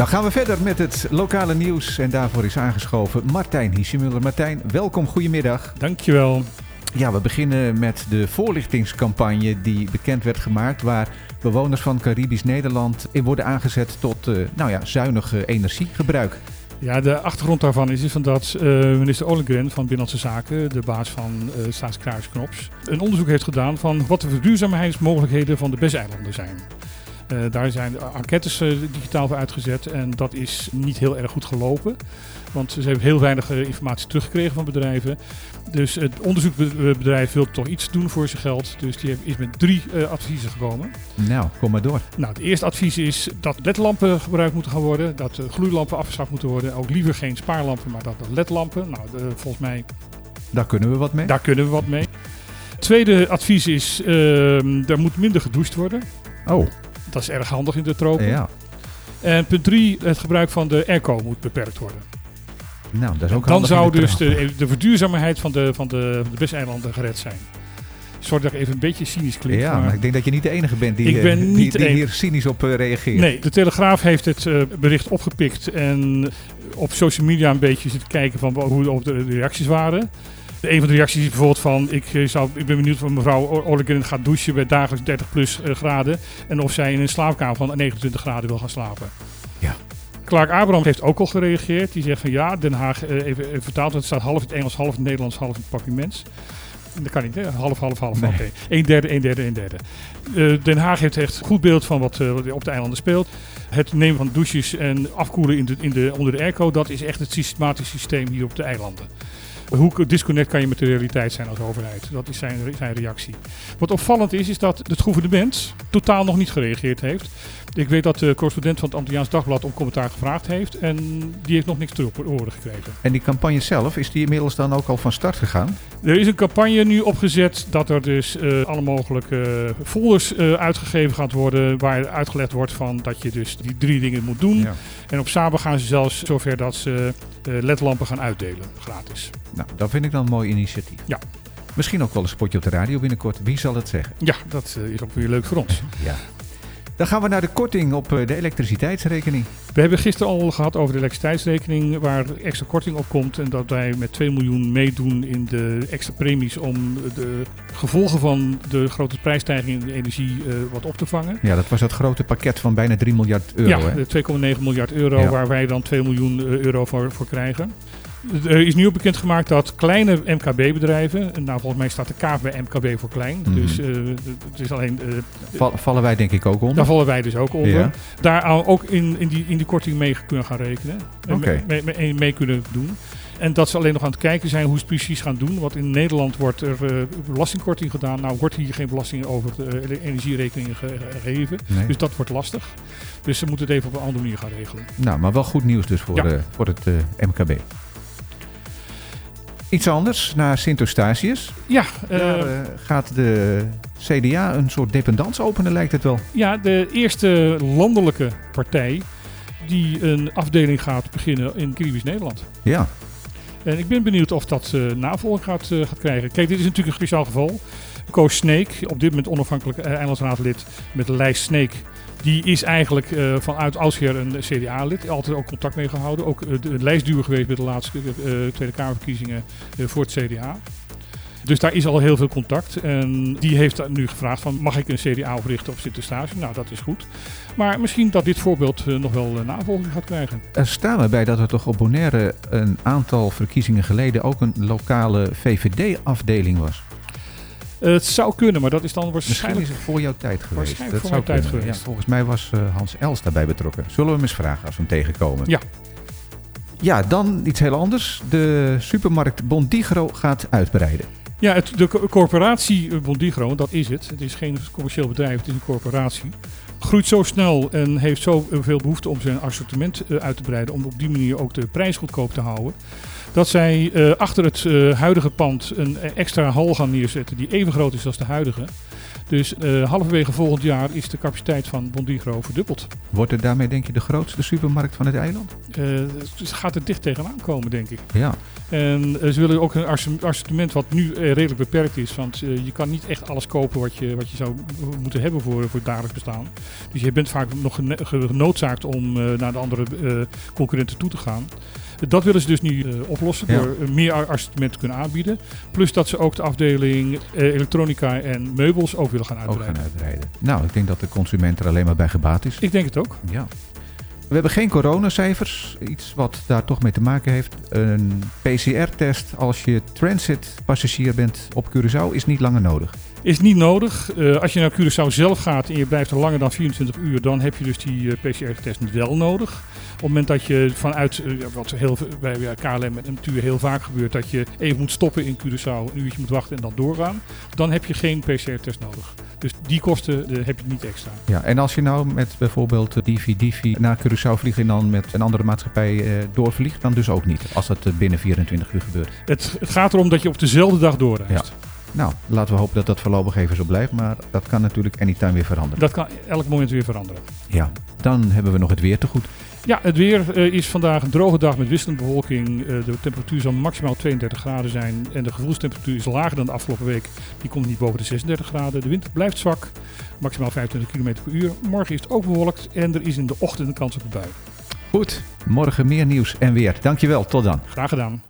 Dan gaan we verder met het lokale nieuws. En daarvoor is aangeschoven Martijn Hiesemuller. Martijn, welkom, goedemiddag. Dankjewel. Ja, we beginnen met de voorlichtingscampagne die bekend werd gemaakt... waar bewoners van Caribisch Nederland in worden aangezet tot uh, nou ja, zuinig energiegebruik. Ja, de achtergrond daarvan is, is van dat uh, minister Ollengren van Binnenlandse Zaken, de baas van uh, Knops, een onderzoek heeft gedaan van wat de verduurzaamheidsmogelijkheden van de BES-eilanden zijn. Uh, daar zijn enquêtes uh, digitaal voor uitgezet en dat is niet heel erg goed gelopen. Want ze hebben heel weinig uh, informatie teruggekregen van bedrijven. Dus het onderzoekbedrijf wil toch iets doen voor zijn geld. Dus die is met drie adviezen gekomen. Nou, kom maar door. Nou, het eerste advies is dat ledlampen gebruikt moeten gaan worden. Dat gloeilampen afgeschaft moeten worden. Ook liever geen spaarlampen, maar dat, ledlampen. Nou, volgens mij... Daar kunnen we wat mee. Daar kunnen we wat mee. Het tweede advies is, er moet minder gedoucht worden. Oh. Dat is erg handig in de tropen. Ja. En punt 3, het gebruik van de airco moet beperkt worden. Nou, dat is ook Dan zou de dus de, de verduurzaamheid van de, van de, de Westeilanden gered zijn. Sorry dat ik even een beetje cynisch klink. Ja, maar, maar ik denk dat je niet de enige bent die, ik ben die, niet die, die hier cynisch op uh, reageert. Nee, de Telegraaf heeft het uh, bericht opgepikt en op social media een beetje zitten kijken van hoe de reacties waren. Een van de reacties is bijvoorbeeld van, ik, zou, ik ben benieuwd of mevrouw Ollengren gaat douchen bij dagelijks 30 plus uh, graden. En of zij in een slaapkamer van 29 graden wil gaan slapen. Ja. Clark Abraham heeft ook al gereageerd. Die zegt van ja, Den Haag, uh, even, even vertaald, het staat half in het Engels, half in het Nederlands, half in het papiermens. Dat kan niet, hè? half, half, half. Nee. Oké, okay. een derde, een derde, een derde. Uh, Den Haag heeft echt goed beeld van wat, uh, wat op de eilanden speelt. Het nemen van douches en afkoelen in de, in de, onder de airco, dat is echt het systematisch systeem hier op de eilanden. Hoe disconnect kan je met de realiteit zijn als overheid? Dat is zijn, zijn reactie. Wat opvallend is, is dat het gouvernement totaal nog niet gereageerd heeft. Ik weet dat de correspondent van het Antilliaans Dagblad om commentaar gevraagd heeft. En die heeft nog niks terug op orde gekregen. En die campagne zelf, is die inmiddels dan ook al van start gegaan? Er is een campagne nu opgezet dat er dus uh, alle mogelijke folders uh, uitgegeven gaat worden. Waar uitgelegd wordt van dat je dus die drie dingen moet doen. Ja. En op Saba gaan ze zelfs zover dat ze ledlampen gaan uitdelen, gratis. Nou, dat vind ik dan een mooi initiatief. Ja. Misschien ook wel een spotje op de radio binnenkort. Wie zal het zeggen? Ja, dat is ook weer leuk voor ons. ja. Dan gaan we naar de korting op de elektriciteitsrekening. We hebben gisteren al gehad over de elektriciteitsrekening, waar extra korting op komt. En dat wij met 2 miljoen meedoen in de extra premies om de gevolgen van de grote prijsstijging in de energie uh, wat op te vangen. Ja, dat was dat grote pakket van bijna 3 miljard euro. Ja, 2,9 miljard euro, ja. waar wij dan 2 miljoen euro voor, voor krijgen. Er is nu ook bekendgemaakt dat kleine MKB-bedrijven, nou volgens mij staat de K bij MKB voor klein, Mhm. mm -hmm. dus uh, het is alleen... Uh, Val, vallen wij denk ik ook onder? Daar vallen wij dus ook onder. Ja. Daar ook in, in, die, in die korting mee kunnen gaan rekenen, okay. mee, mee, mee, kunnen doen. En dat ze alleen nog aan het kijken zijn hoe ze het precies gaan doen. Want in Nederland wordt er uh, belastingkorting gedaan. Nou wordt hier geen belasting over de energierekeningen ge gegeven. Nee. Dus dat wordt lastig. Dus ze moeten het even op een andere manier gaan regelen. Nou, maar wel goed nieuws dus voor, ja. voor het uh, MKB. Iets anders, naar Sint Eustatius. Ja, Daar uh, gaat de CDA een soort dependance openen, lijkt het wel. Ja, de eerste landelijke partij die een afdeling gaat beginnen in Caribisch Nederland. Ja. En ik ben benieuwd of dat uh, navolging gaat, uh, gaat krijgen. Kijk, dit is natuurlijk een speciaal geval. Koos Sneek, op dit moment onafhankelijk eilandsraadlid met de lijst Sneek. Die is eigenlijk uh, vanuit oudsher een CDA-lid. Altijd ook contact mee gehouden. Ook uh, de lijstduur geweest bij de laatste uh, Tweede Kamerverkiezingen voor het CDA. Dus daar is al heel veel contact. En die heeft nu gevraagd van mag ik een CDA oprichten op Sint-Eustatius? Nou, dat is goed. Maar misschien dat dit voorbeeld nog wel navolging gaat krijgen. Er staat erbij dat er toch op Bonaire een aantal verkiezingen geleden ook een lokale VVD-afdeling was. Uh, het zou kunnen, maar dat is dan waarschijnlijk... Misschien is het voor jouw tijd geweest. Waarschijnlijk dat voor mijn tijd geweest. Ja, volgens mij was uh, Hans Els daarbij betrokken. Zullen we hem eens vragen als we hem tegenkomen? Ja. Ja, dan iets heel anders. De supermarkt Bondigro gaat uitbreiden. Ja, het, de corporatie Bondigro, dat is het. Het is geen commercieel bedrijf, het is een corporatie. Groeit zo snel en heeft zoveel behoefte om zijn assortiment uit te breiden. Om op die manier ook de prijs goedkoop te houden dat zij uh, achter het uh, huidige pand een extra hal gaan neerzetten die even groot is als de huidige. Dus uh, halverwege volgend jaar is de capaciteit van Bondigro verdubbeld. Wordt het daarmee denk je de grootste supermarkt van het eiland? Ze gaat er dicht tegenaan komen, denk ik. Ja. En ze willen ook een assortiment wat nu redelijk beperkt is. Want je kan niet echt alles kopen wat je, wat je zou moeten hebben voor, voor het dagelijks bestaan. Dus je bent vaak nog genoodzaakt om naar de andere concurrenten toe te gaan. Dat willen ze dus nu uh, oplossen door meer assortiment te kunnen aanbieden. Plus dat ze ook de afdeling uh, elektronica en meubels ook willen gaan uitbreiden. Ook gaan uitbreiden. Nou, ik denk dat de consument er alleen maar bij gebaat is. Ik denk het ook. Ja. We hebben geen coronacijfers. Iets wat daar toch mee te maken heeft. Een PCR-test als je transitpassagier bent op Curaçao is niet langer nodig. Is niet nodig. Uh, als je naar Curaçao zelf gaat en je blijft er langer dan 24 uur, dan heb je dus die uh, PCR-test wel nodig. Op het moment dat je vanuit, uh, wat heel, bij KLM en natuurlijk heel vaak gebeurt, dat je even moet stoppen in Curaçao, een uurtje moet wachten en dan doorgaan, dan heb je geen PCR-test nodig. Dus die kosten heb je niet extra. Ja, en als je nou met bijvoorbeeld Divi Divi naar Curaçao vliegt en dan met een andere maatschappij doorvliegt, dan dus ook niet, als dat binnen 24 uur gebeurt. Het, het, gaat erom dat je op dezelfde dag doorreist. Ja. Nou, laten we hopen dat dat voorlopig even zo blijft. Maar dat kan natuurlijk anytime weer veranderen. Dat kan elk moment weer veranderen. Ja, dan hebben we nog het weer te goed. Ja, het weer uh, is vandaag een droge dag met wisselende bewolking. Uh, de temperatuur zal maximaal 32 graden zijn. En de gevoelstemperatuur is lager dan de afgelopen week. Die komt niet boven de 36 graden. De wind blijft zwak. Maximaal 25 km per uur. Morgen is het ook bewolkt. En er is in de ochtend een kans op een bui. Goed, morgen meer nieuws en weer. Dankjewel, tot dan. Graag gedaan.